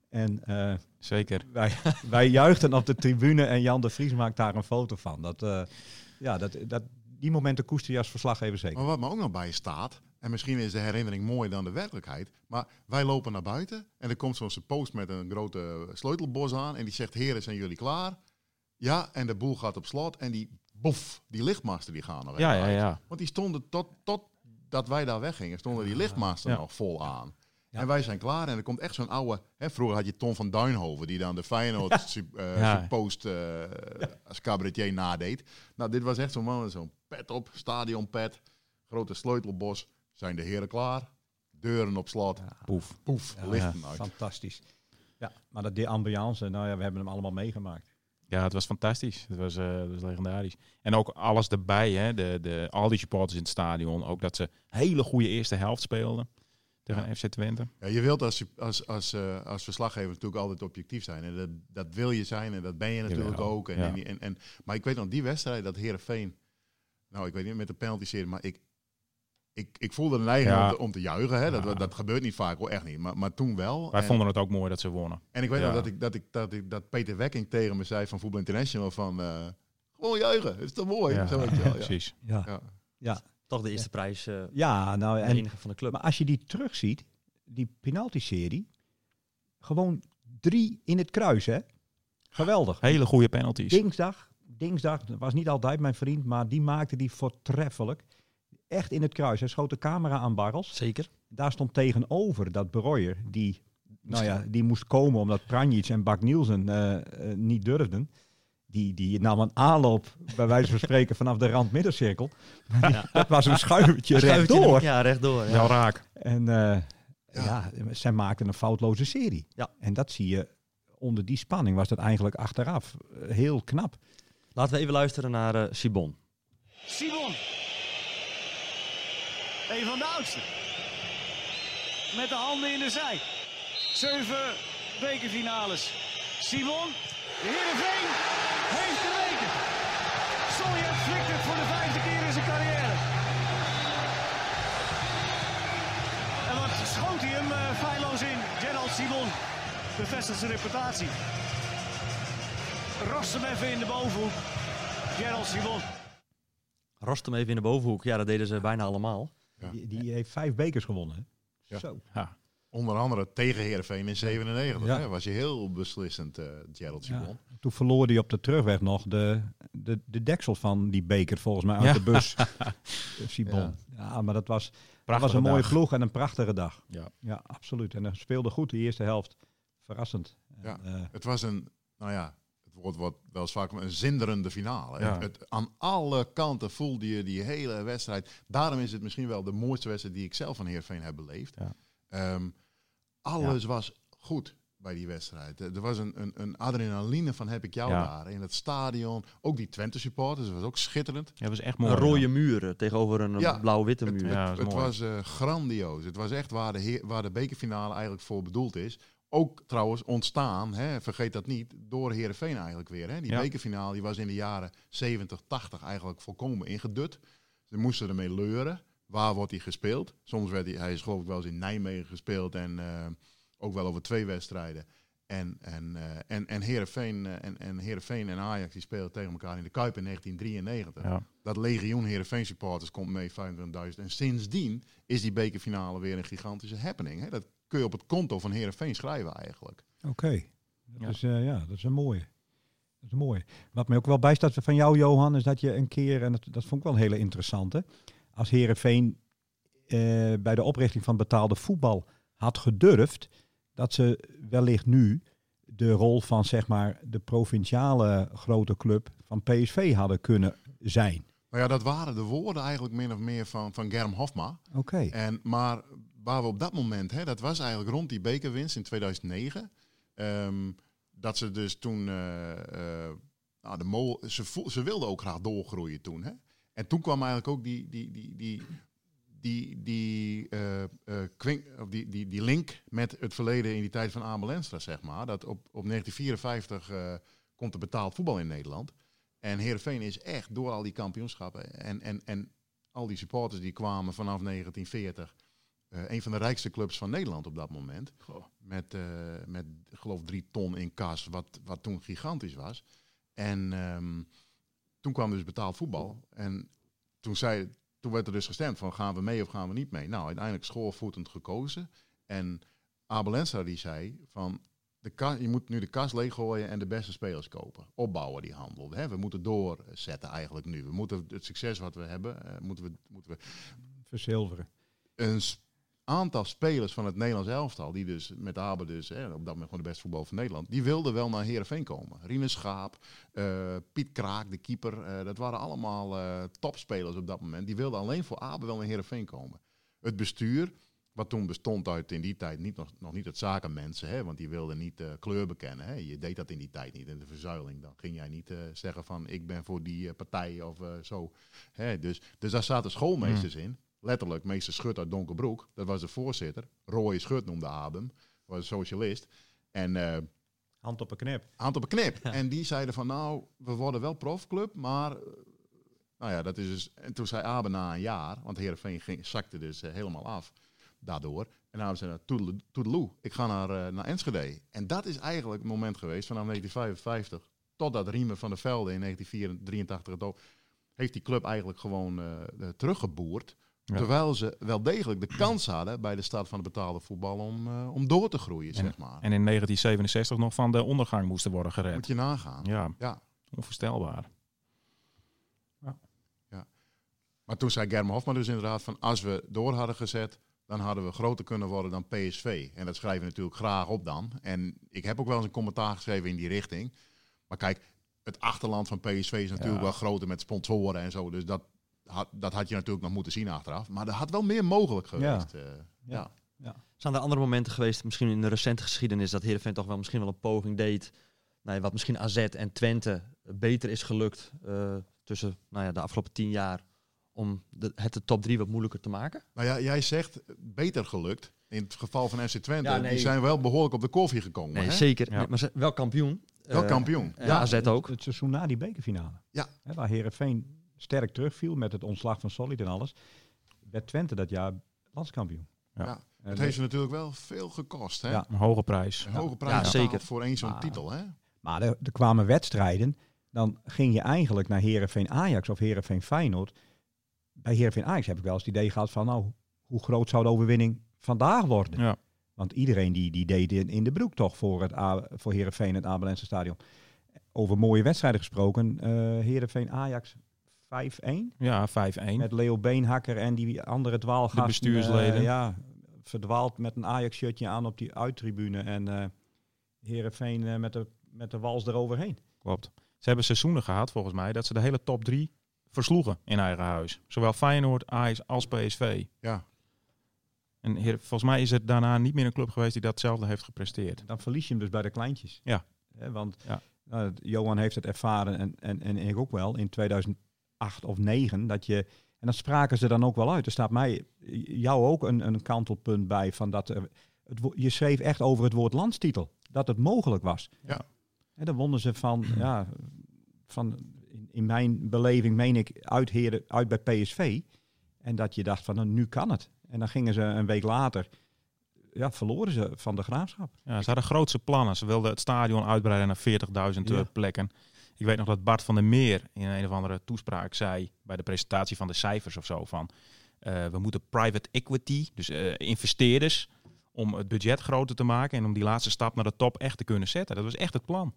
En eh, Zeker. wij, wij juichten op de tribune en Jan de Vries maakt daar een foto van. Dat, eh, ja, dat, dat, die momenten koester je als verslaggever zeker. Maar wat me ook nog bij staat, en misschien is de herinnering mooier dan de werkelijkheid, maar wij lopen naar buiten en er komt zo'n post met een grote sleutelbos aan en die zegt, heren, zijn jullie klaar? Ja, en de boel gaat op slot en die, boef, die lichtmasten die gaan nog Ja, ja, uit. ja. Want die stonden tot, tot dat wij daar weggingen, stonden die lichtmasten Ja. nog vol aan. Ja. En wij zijn klaar en er komt echt zo'n oude... Hè, vroeger had je Tom van Duinhoven die dan de Feyenoord sup- eh, Ja. post eh, als cabaretier nadeed. Nou, dit was echt zo'n man met zo'n pet op, stadionpet, grote sleutelbos. Zijn de heren klaar? Deuren op slot. Poef. Poef, Ja, lichten uit. Fantastisch. Ja, maar dat die ambiance, nou ja, we hebben hem allemaal meegemaakt. Ja, het was fantastisch. Het was, eh, het was legendarisch. En ook alles erbij, hè. De, de, al die supporters in het stadion. Ook dat ze hele goede eerste helft speelden tegen FC Twente. Ja, je wilt als, als, als, eh, als verslaggever natuurlijk altijd objectief zijn. En dat, dat wil je zijn en dat ben je natuurlijk Jawel, ook. En, ja. en, en, en- maar ik weet nog, die wedstrijd, dat Herenveen. Nou, ik weet niet met de penalty serie, maar ik, ik, ik voelde een neiging Ja. om, te, om te juichen. Hè. Ja. Dat, dat gebeurt niet vaak hoor, echt niet. Maar, maar toen wel. Wij en, vonden het ook mooi dat ze wonnen. en ik weet Ja. nog dat, ik, dat, ik, dat, ik, dat Peter Wekking tegen me zei van Voetbal International van... eh, gewoon juichen, het is toch mooi? Ja, Zo weet je wel, ja. precies. Ja, Ja. Toch de eerste prijs, eh ja nou de en enige van de club. Maar als je die terugziet, die penalty-serie, gewoon drie in het kruis, hè? Geweldig. Hele goede penalties. Dinsdag, dinsdag, dat was niet altijd mijn vriend, maar die maakte die voortreffelijk. Echt in het kruis. Hij schoot de camera aan Barrels. Zeker. Daar stond tegenover dat Breuer, die, nou ja, die moest komen omdat Pranjic en Bak Nielsen eh, eh, niet durfden. Die, die nam een aanloop, bij wijze van spreken, vanaf de rand middencirkel. Dat was een schuivertje Schuivertje rechtdoor. Ja, rechtdoor. Ja. Wel raak. En eh, ja. zij maakten een foutloze serie. Ja. En dat zie je, onder die spanning was dat eigenlijk achteraf eh, heel knap. Laten we even luisteren naar eh Sibon. Simon. Een van de oudsten. Met de handen in de zij. Zeven bekerfinales. Simon. Heerenveen heeft geweken. Solja flikt het voor de vijfde keer in zijn carrière. En wat schoot hij hem eh, feilloos in. Gerald Simon bevestigt zijn reputatie. Rast hem even in de bovenhoek. Gerald Simon. Rast hem even in de bovenhoek. Ja, dat deden ze bijna allemaal. Die, heeft vijf bekers gewonnen. Zo. Ja. Onder andere tegen Heerenveen in 97. Ja. Hè, was je heel beslissend, eh Gerald Ja. Simon. Toen verloor hij op de terugweg nog de, de, de deksel van die beker volgens mij uit Ja. de bus. Simon. Ja. Ja. maar dat was, dat was een mooie dag. ploeg en een prachtige dag. Ja. ja, absoluut. En hij speelde goed de eerste helft. Verrassend. Ja. En, eh, Het was een, nou ja, het woord wordt wel eens vaak een zinderende finale. Ja. Het, het- aan alle kanten voelde je die hele wedstrijd. Daarom is het misschien wel de mooiste wedstrijd die ik zelf van Heerenveen heb beleefd. Ja. Ehm, alles was goed bij die wedstrijd. Er was een, een, een adrenaline van heb ik jou Ja. daar in het stadion. Ook die Twente supporters, dat was ook schitterend. Ja, was echt mooi. Een rode ja. muur eh, tegenover een Ja, blauw-witte muur. het- het was eh, grandioos. Het was echt waar de, heer- waar de bekerfinale eigenlijk voor bedoeld is. Ook trouwens ontstaan, hè, vergeet dat niet, door Herenveen eigenlijk weer. Hè. Die Ja. bekerfinale die was in de jaren 70, 80 eigenlijk volkomen ingedut. Ze moesten ermee leuren. Waar wordt hij gespeeld? Soms werd hij, hij is geloof ik wel eens in Nijmegen gespeeld en eh, ook wel over twee wedstrijden. En, en, eh en, en, Heerenveen, eh, en, en Heerenveen en Ajax die spelen tegen elkaar in de Kuip in 1993 Ja. dat legioen Heerenveen supporters komt mee, 25.000. En sindsdien is die bekerfinale weer een gigantische happening. Hè? Dat kun je op het konto van Heerenveen schrijven eigenlijk. Oké, dat, Ja. Eh, ja, dat is een mooie. Dat is een mooie. Wat mij ook wel bijstaat van jou, Johan, is dat je een keer, en dat, dat vond ik wel een hele interessante, als Herenveen bij de oprichting van betaalde voetbal had gedurfd, dat ze wellicht nu de rol van zeg maar de provinciale grote club van PSV hadden kunnen zijn. Nou ja, dat waren de woorden eigenlijk min of meer van, van Germ Hofma. Oké. En, maar waar we op dat moment, hè, dat was eigenlijk rond die bekerwinst in 2009. ehm, dat ze dus toen, eh, eh, nou, de mo ze, ze wilden ook graag doorgroeien toen. Hè? En toen kwam eigenlijk ook die, die, die, die, die, die, eh, eh, kwink- of die, die, die link met het verleden in die tijd van Abel Enstra, zeg maar. Dat op, op 1954 eh, komt er betaald voetbal in Nederland. En Heerenveen is echt door al die kampioenschappen en, en, en al die supporters die kwamen vanaf 1940 eh, een van de rijkste clubs van Nederland op dat moment. Met, met geloof drie ton in kas, wat, wat toen gigantisch was. En ehm, toen kwam dus betaald voetbal. En toen, zei, toen werd er dus gestemd van gaan we mee of gaan we niet mee. Nou, uiteindelijk schoorvoetend gekozen. En Abel Enstra die zei van de ka- je moet nu de kas leeggooien en de beste spelers kopen. Opbouwen die handel. Hè? We moeten doorzetten eigenlijk nu. We moeten het succes wat we hebben, eh, moeten, we, moeten we Verzilveren. een s- aantal spelers van het Nederlands elftal, die dus met Abe dus, hè, op dat moment gewoon de beste voetbal van Nederland, die wilden wel naar Heerenveen komen. Rinus Schaap, eh, Piet Kraak, de keeper, eh, dat waren allemaal eh, topspelers op dat moment. Die wilden alleen voor Abe wel naar Heerenveen komen. Het bestuur, wat toen bestond uit in die tijd niet, nog, nog niet het zakenmensen, hè, want die wilden niet kleur bekennen. Hè. Je deed dat in die tijd niet, in de verzuiling. Dan ging jij niet zeggen van ik ben voor die partij of zo. Hè. Dus, dus daar zaten schoolmeesters in. Letterlijk, meester Schut uit Donkerbroek. Dat was de voorzitter. Roy Schut noemde Abem. Was een socialist. En eh, Hand op een knip. hand op een knip. En die zeiden van nou, we worden wel profclub, maar... eh, Nou ja, dat is dus... En toen zei Abe na een jaar, want Heerenveen ging, zakte dus eh, helemaal af daardoor. En zei, nou, toedele- toedeloe, ik ga naar, naar Enschede. En dat is eigenlijk het moment geweest vanaf 1955 totdat Riemen van der Velde in 1983 het ook- heeft die club eigenlijk gewoon eh, teruggeboerd. Ja. Terwijl ze wel degelijk de kans hadden bij de start van het betaalde voetbal om, eh, om door te groeien, zeg maar. En in 1967 nog van de ondergang moesten worden gered. Moet je nagaan. Ja, Ja. onvoorstelbaar. Maar toen zei Germa Hofman dus inderdaad van als we door hadden gezet, dan hadden we groter kunnen worden dan PSV. En dat schrijven we natuurlijk graag op dan. En ik heb ook wel eens een commentaar geschreven in die richting. Maar kijk, het achterland van PSV is natuurlijk Ja. wel groter met sponsoren en zo. Dus dat had, dat had je natuurlijk nog moeten zien achteraf. Maar er had wel meer mogelijk geweest. eh, ja. Zijn er andere momenten geweest, misschien in de recente geschiedenis, dat Heerenveen toch wel misschien wel een poging deed, nou ja, wat misschien AZ en Twente beter is gelukt eh, tussen nou ja, de afgelopen tien jaar, om de, het de top drie wat moeilijker te maken? Nou ja, jij zegt beter gelukt. In het geval van FC Twente, Ja, nee. die zijn wel behoorlijk op de koffie gekomen. Nee, hè? zeker. Ja. Maar wel kampioen. Wel Eh, kampioen. Ja, Ja. AZ ook. Het, het seizoen na die bekerfinale. Ja. Hè, waar Herenveen sterk terugviel met het ontslag van Solid en alles. Werd Twente dat jaar landskampioen. Ja. Ja. Het heeft ze natuurlijk wel veel gekost. Hè? Ja. Een hoge prijs. Een hoge Ja, prijs betaald zeker. voor één zo'n Maar- titel. Hè? Maar er, er kwamen wedstrijden, dan ging je eigenlijk naar Herenveen Ajax of Herenveen Feyenoord. Bij Herenveen Ajax heb ik wel eens het idee gehad van, nou, hoe groot zou de overwinning vandaag worden? Ja. Want iedereen die, die deed in, in de broek toch voor, het A- voor Herenveen het Abelense stadion. Over mooie wedstrijden gesproken, eh Herenveen Ajax 5-1. Ja, 5-1. Met Leo Beenhakker en die andere dwaalgasten. De bestuursleden. eh, ja, verdwaald met een Ajax-shirtje aan op die uittribune. En eh Herenveen eh, met, de, met de wals eroverheen. Klopt. Ze hebben seizoenen gehad, volgens mij, dat ze de hele top 3 versloegen in eigen huis. Zowel Feyenoord, Ajax als PSV. Ja. En heer, volgens mij is het daarna niet meer een club geweest die datzelfde heeft gepresteerd. Dan verlies je hem dus bij de kleintjes. Ja. Hè, want Ja. nou, Johan heeft het ervaren en, en, en ik ook wel in 2008 of 9 dat je en dat spraken ze dan ook wel uit. Er staat mij jou ook een, een kantelpunt bij van dat er, het, je schreef echt over het woord landstitel dat het mogelijk was. Ja. En dan wonnen ze van ja van in, in mijn beleving meen ik uit heren uit bij PSV en dat je dacht van nou, nu kan het. En dan gingen ze een week later ja, verloren ze van de graafschap. Ja, ze hadden grootse plannen. Ze wilden het stadion uitbreiden naar 40.000 Ja. plekken. Ik weet nog dat Bart van der Meer in een of andere toespraak zei bij de presentatie van de cijfers of zo van eh, we moeten private equity, dus eh, investeerders, om het budget groter te maken en om die laatste stap naar de top echt te kunnen zetten. Dat was echt het plan.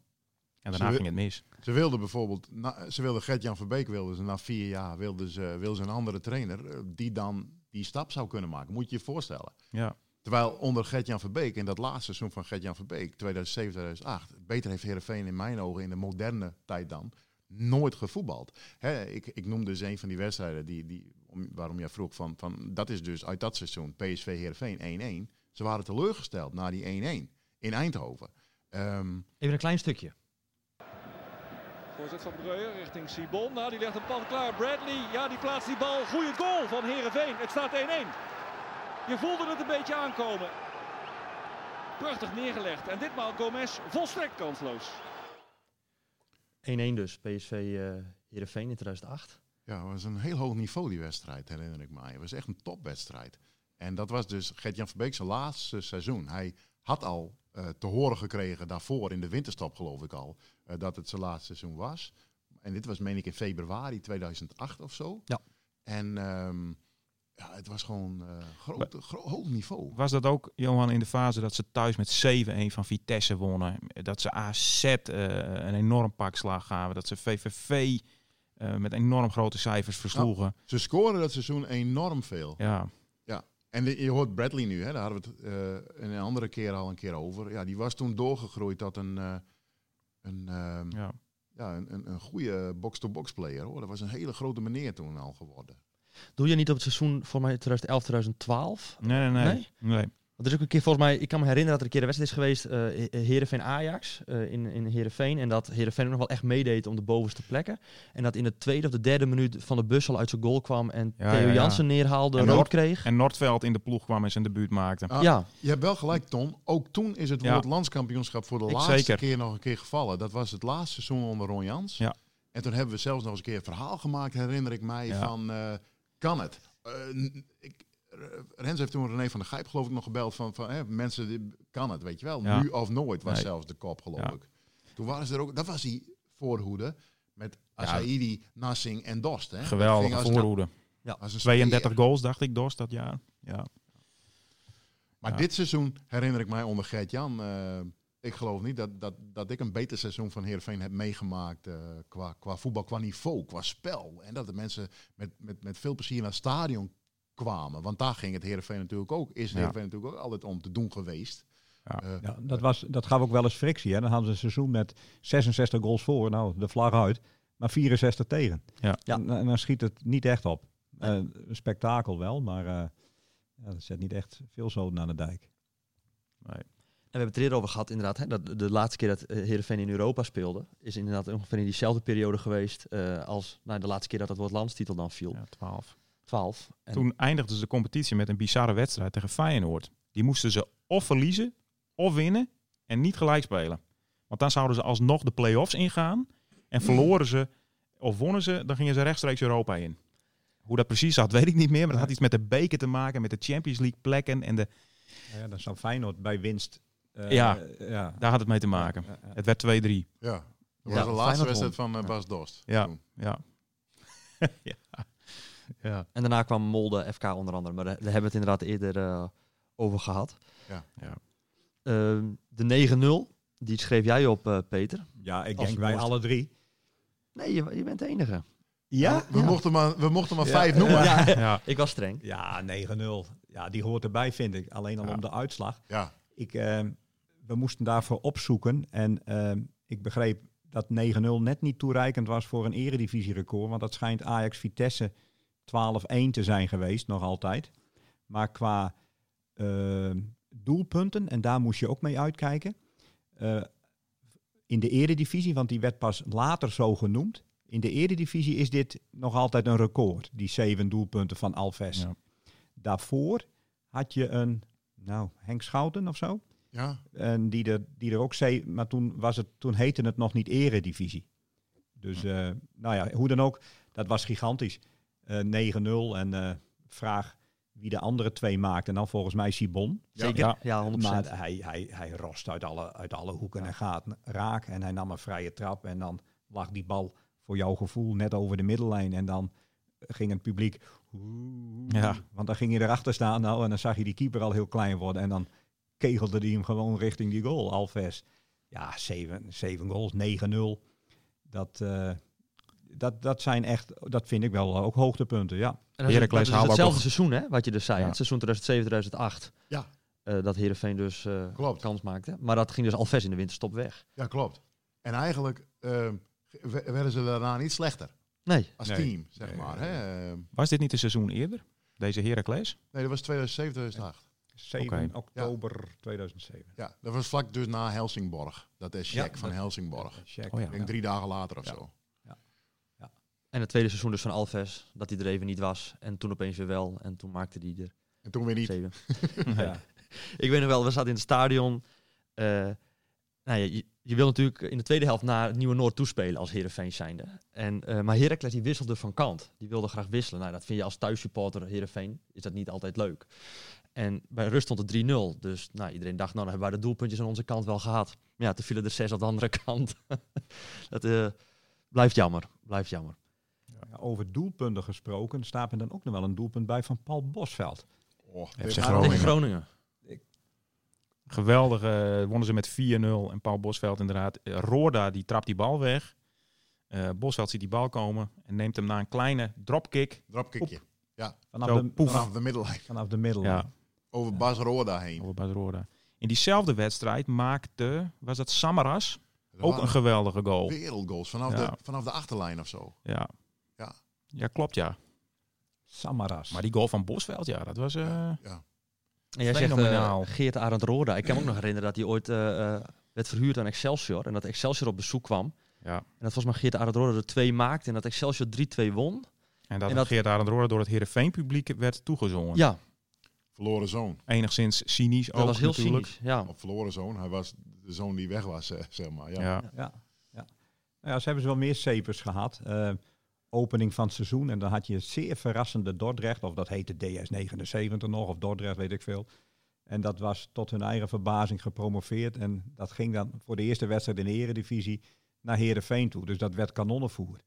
En daarna ging het mis. Ze wilden bijvoorbeeld, na, ze wilden Gert-Jan Verbeek wilden ze na vier jaar, wilden ze, wilden ze een andere trainer eh, die dan die stap zou kunnen maken. Moet je je voorstellen. Ja. Terwijl onder Gert-Jan Verbeek, in dat laatste seizoen van Gert-Jan Verbeek, 2007, 2008, beter heeft Heerenveen in mijn ogen in de moderne tijd dan, nooit gevoetbald. Hè, ik, ik noemde dus een van die wedstrijden die, die, om, waarom jij vroeg van, van, dat is dus uit dat seizoen, PSV Heerenveen 1-1. Ze waren teleurgesteld na die 1-1 in Eindhoven. Ehm, Even een klein stukje. Voorzet van Breuer richting Sibon. Nou, die legt een pan klaar. Bradley, ja, die plaatst die bal. Goeie goal van Herenveen. Het staat 1-1. Je voelde het een beetje aankomen. Prachtig neergelegd. En ditmaal Gomez volstrekt kansloos. 1-1 dus, PSV eh Heerenveen in 2008. Ja, het was een heel hoog niveau die wedstrijd, herinner ik mij. Het was echt een topwedstrijd. En dat was dus Gert-Jan Verbeek zijn laatste seizoen. Hij had al eh, te horen gekregen daarvoor, in de winterstop geloof ik al, eh, dat het zijn laatste seizoen was. En dit was, meen ik, in februari 2008 of zo. Ja. En ehm, ja, het was gewoon eh groot, gro- hoog niveau. Was dat ook, Johan, in de fase dat ze thuis met 7-1 van Vitesse wonnen? Dat ze AZ eh, een enorm pak slag gaven? Dat ze VVV eh, met enorm grote cijfers versloegen? Ze scoren dat seizoen enorm veel. ja. En de- je hoort Bradley nu, hè, daar hadden we het een andere keer al een keer over. Ja, die was toen doorgegroeid tot een, een, ehm, ja. ja, een, een, een goede box-to-box player. Hoor. Dat was een hele grote meneer toen al geworden. Doe je niet op het seizoen voor mij 2011, 2012? Nee, nee, nee. Nee? nee. Want er is ook een keer volgens mij, ik kan me herinneren dat er een keer een wedstrijd is geweest, eh Heerenveen Ajax eh, in, in Heerenveen. En dat Heerenveen ook nog wel echt meedeed om de bovenste plekken. En dat in de tweede of de derde minuut van de bus al uit zijn goal kwam en Ja, Theo ja, ja. Jansen neerhaalde, En rood Noord- kreeg. En Noordveld in de ploeg kwam en zijn debuut maakte. Ah, ja, Je hebt wel gelijk, Tom. Ook toen is het Ja. woord landskampioenschap voor de Ik laatste zeker. keer nog een keer gevallen. Dat was het laatste seizoen onder Ron Jans. Ja. En toen hebben we zelfs nog eens een keer een verhaal gemaakt, herinner ik mij, Ja. van eh, kan het? Eh, n- ik, Rens heeft toen René van der Gijp geloof ik nog gebeld van, van hè, mensen, die- kan het, weet je wel. Ja. Nu of nooit was Nee. zelfs de kop, geloof Ja. ik. Toen waren ze er ook, dat was die voorhoede met Asaidi, Nassing en Dost. Hè? Geweldige ging als een- voorhoede. als een 32 speer. goals, dacht ik, Dorst, dat jaar. Ja. Maar Ja. dit seizoen herinner ik mij onder Gert-Jan. eh, ik geloof niet dat, dat, dat ik een beter seizoen van Heerenveen heb meegemaakt. eh, qua, qua voetbal, qua niveau, qua spel. En dat de mensen met, met, met veel plezier naar het stadion kwamen. Want daar ging het Heerenveen natuurlijk ook. Is Ja. Heerenveen natuurlijk ook altijd om te doen geweest. Ja. Eh, Ja, dat, was, dat gaf ook wel eens frictie. Hè? Dan hadden ze een seizoen met 66 goals voor. Nou, de vlag uit. Maar 64 tegen. Ja. Ja. En, en dan schiet het niet echt op. Eh, een spektakel wel, maar eh ja, dat zet niet echt veel zoden aan de dijk. Nee. En we hebben het er eerder over gehad, inderdaad. Hè, dat de laatste keer dat eh, Heerenveen in Europa speelde, is inderdaad ongeveer in diezelfde periode geweest eh, als nou, de laatste keer dat het woord landstitel dan viel. Ja, 12. 12. En Toen eindigden ze de competitie met een bizarre wedstrijd tegen Feyenoord. Die moesten ze of verliezen of winnen en niet gelijk spelen. Want dan zouden ze alsnog de play-offs ingaan. En verloren ze of wonnen ze, dan gingen ze rechtstreeks Europa in. Hoe dat precies zat, weet ik niet meer. Maar dat had iets met de beker te maken, met de Champions League plekken. En de, Ja, dan zou Feyenoord bij winst... eh, Ja, ja. Daar had het mee te maken. Ja, ja. Het werd 2-3. Ja, dat Ja, was de laatste wedstrijd van eh, Bas Dost. Ja, ja. ja. ja. En daarna kwam Molde FK onder andere. Maar daar hebben we het inderdaad eerder eh, over gehad. Ja. Ja. Ehm, de 9-0, die schreef jij op, eh, Peter. Ja, ik denk wij alle drie. Nee, je, je bent de enige. Ja? We, mochten maar, we mochten maar Ja. vijf noemen. Ja. Ja, Ja. ik was streng. Ja, 9-0. Ja, die hoort erbij, vind ik. Alleen al Ja. om de uitslag. Ja. Ik, ehm, we moesten daarvoor opzoeken. En ehm, ik begreep dat 9-0 net niet toereikend was voor een eredivisie-record. Want dat schijnt Ajax-Vitesse 12-1 te zijn geweest, nog altijd. Maar qua ehm, doelpunten, en daar moest je ook mee uitkijken. eh, in de eredivisie, want die werd pas later zo genoemd. In de eredivisie is dit nog altijd een record. Die zeven doelpunten van Alves. Ja. Daarvoor had je een, nou, Henk Schouten of zo. Ja. En die er, die er ook zei, maar toen, was het, toen heette het nog niet eredivisie. Dus, eh, nou ja, hoe dan ook, dat was gigantisch. Eh 9-0 en eh, vraag wie de andere twee maakt. En dan volgens mij Sibon. Zeker. Ja. Ja, 100%. Maar hij, hij, hij rost uit alle, uit alle hoeken en gaat raak. En hij nam een vrije trap. En dan lag die bal voor jouw gevoel net over de middellijn. En dan ging het publiek... "Oeh." Ja. Want dan ging je erachter staan nou, en dan zag je die keeper al heel klein worden. En dan kegelde hij hem gewoon richting die goal, Alves. Ja, zeven, zeven goals, 9-0. Dat, eh, dat, dat zijn echt, dat vind ik wel ook hoogtepunten, ja. En dat is, dat is hetzelfde seizoen, hè, wat je dus zei. Ja. Het seizoen 2007-2008. Ja. eh, dat Heerenveen dus eh, Klopt. kans maakte. Maar dat ging dus Alves in de winterstop weg. ja, klopt. En eigenlijk ehm, we- werden ze daarna niet slechter Nee. als Nee. team, zeg Nee, maar. nee, Hè? Was dit niet een seizoen eerder? Deze Heracles? Nee, dat was 2007, 2008. 7 Oké. oktober 2007. Ja, dat was vlak dus na Helsingborg. Dat is Ja, Jack van Helsingborg. Check. Oh ja. Ik denk drie dagen later of Ja. zo. En het tweede seizoen dus van Alves, dat hij er even niet was. En toen opeens weer wel. En toen maakte hij er En toen weer niet. zeven. Ja. Ik weet nog wel, we zaten in het stadion. eh, nou ja, je, je wil natuurlijk in de tweede helft naar Nieuwe Noord toespelen als Heerenveen zijnde. En, eh, maar Heracles die wisselde van kant. Die wilde graag wisselen. Nou, dat vind je als thuissupporter Heerenveen, is dat niet altijd leuk. En bij rust stond het 3-0. Dus nou, iedereen dacht, nou dan hebben wij de doelpuntjes aan onze kant wel gehad. Maar ja, toen vielen er zes aan de andere kant. dat eh, blijft jammer, blijft jammer. Ja, over doelpunten gesproken, staat er dan ook nog wel een doelpunt bij van Paul Bosveld. Oh, FC Groningen. Tegen Groningen. Geweldig. eh, wonnen ze met 4-0. En Paul Bosveld inderdaad. Eh, Roorda die trapt die bal weg. Eh, Bosveld ziet die bal komen. En neemt hem na een kleine dropkick. Dropkickje. Vanaf, Zo, de, poef. vanaf, Vanaf de middellijn. vanaf de middel. Ja, Over Bas Roda heen. over Bas Roorda. In diezelfde wedstrijd maakte, was dat Samaras, Dat ook een geweldige goal. wereldgoals vanaf, Ja. de, vanaf de achterlijn of zo. Ja. Ja. Ja, klopt ja. Samaras. Maar die goal van Bosveld, ja, dat was... eh, Ja. En jij zegt eh, Fenomenaal. Geert Arend Roda. Ik kan me ook nog herinneren dat hij ooit eh, eh, werd verhuurd aan Excelsior. En dat Excelsior op bezoek kwam. Ja. En dat volgens mij Geert Arend Roda er twee maakte. En dat Excelsior 3-2 won. En dat, En dat- Geert Arend Roorda door het Heerenveen publiek werd toegezongen. Ja, Verloren zoon. Enigszins cynisch dat ook was heel natuurlijk. cynisch. Ja. Of verloren zoon. Hij was de zoon die weg was, eh, zeg maar. Ja. Ja. Ja, ja. Nou ja, ze hebben ze wel meer cepers gehad. Eh, opening van het seizoen. En dan had je zeer verrassende Dordrecht. Of dat heette DS79 nog. Of Dordrecht, weet ik veel. En dat was tot hun eigen verbazing gepromoveerd. En dat ging dan voor de eerste wedstrijd in de eredivisie naar Heerenveen toe. Dus dat werd kanonnenvoer.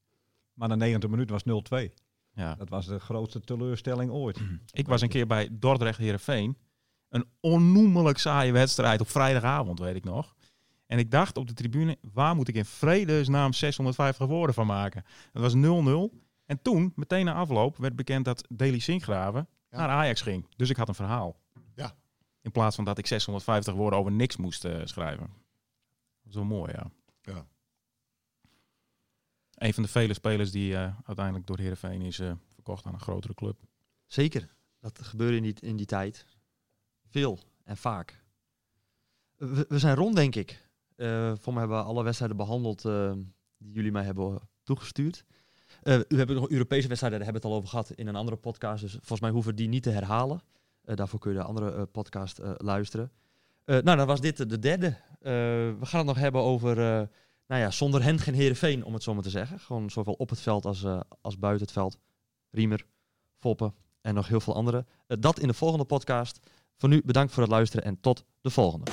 Maar na 90 minuten was 0-2. Ja. Dat was de grootste teleurstelling ooit. Ik was een keer bij Dordrecht Heerenveen. Een onnoemelijk saaie wedstrijd op vrijdagavond, weet ik nog. En ik dacht op de tribune, waar moet ik in vredesnaam 650 woorden van maken? Het was 0-0. En toen, meteen na afloop, werd bekend dat Deli Sinkgraven Ja. naar Ajax ging. Dus ik had een verhaal. Ja. In plaats van dat ik 650 woorden over niks moest eh, schrijven. Dat was wel mooi, ja. Ja. Een van de vele spelers die eh, uiteindelijk door Heerenveen is eh, verkocht aan een grotere club. Zeker. Dat gebeurde in die, in die tijd. Veel en vaak. We, we zijn rond, denk ik. Eh voor mij hebben we alle wedstrijden behandeld eh, die jullie mij hebben toegestuurd. U hebt nog Europese wedstrijden, daar hebben we het al over gehad in een andere podcast. Dus volgens mij hoeven we die niet te herhalen. Daarvoor kun je de andere podcast luisteren. Nou, dan was dit de derde. We gaan het nog hebben over, nou ja, zonder hen geen Herenveen, om het zo maar te zeggen. Gewoon zowel op het veld als, eh, als buiten het veld. Riemer, Foppen en nog heel veel anderen. Eh, dat in de volgende podcast. Voor nu bedankt voor het luisteren en tot de volgende.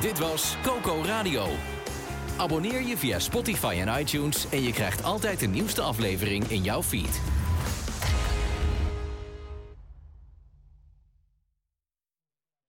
Dit was Coco Radio. Abonneer je via Spotify en iTunes en je krijgt altijd de nieuwste aflevering in jouw feed.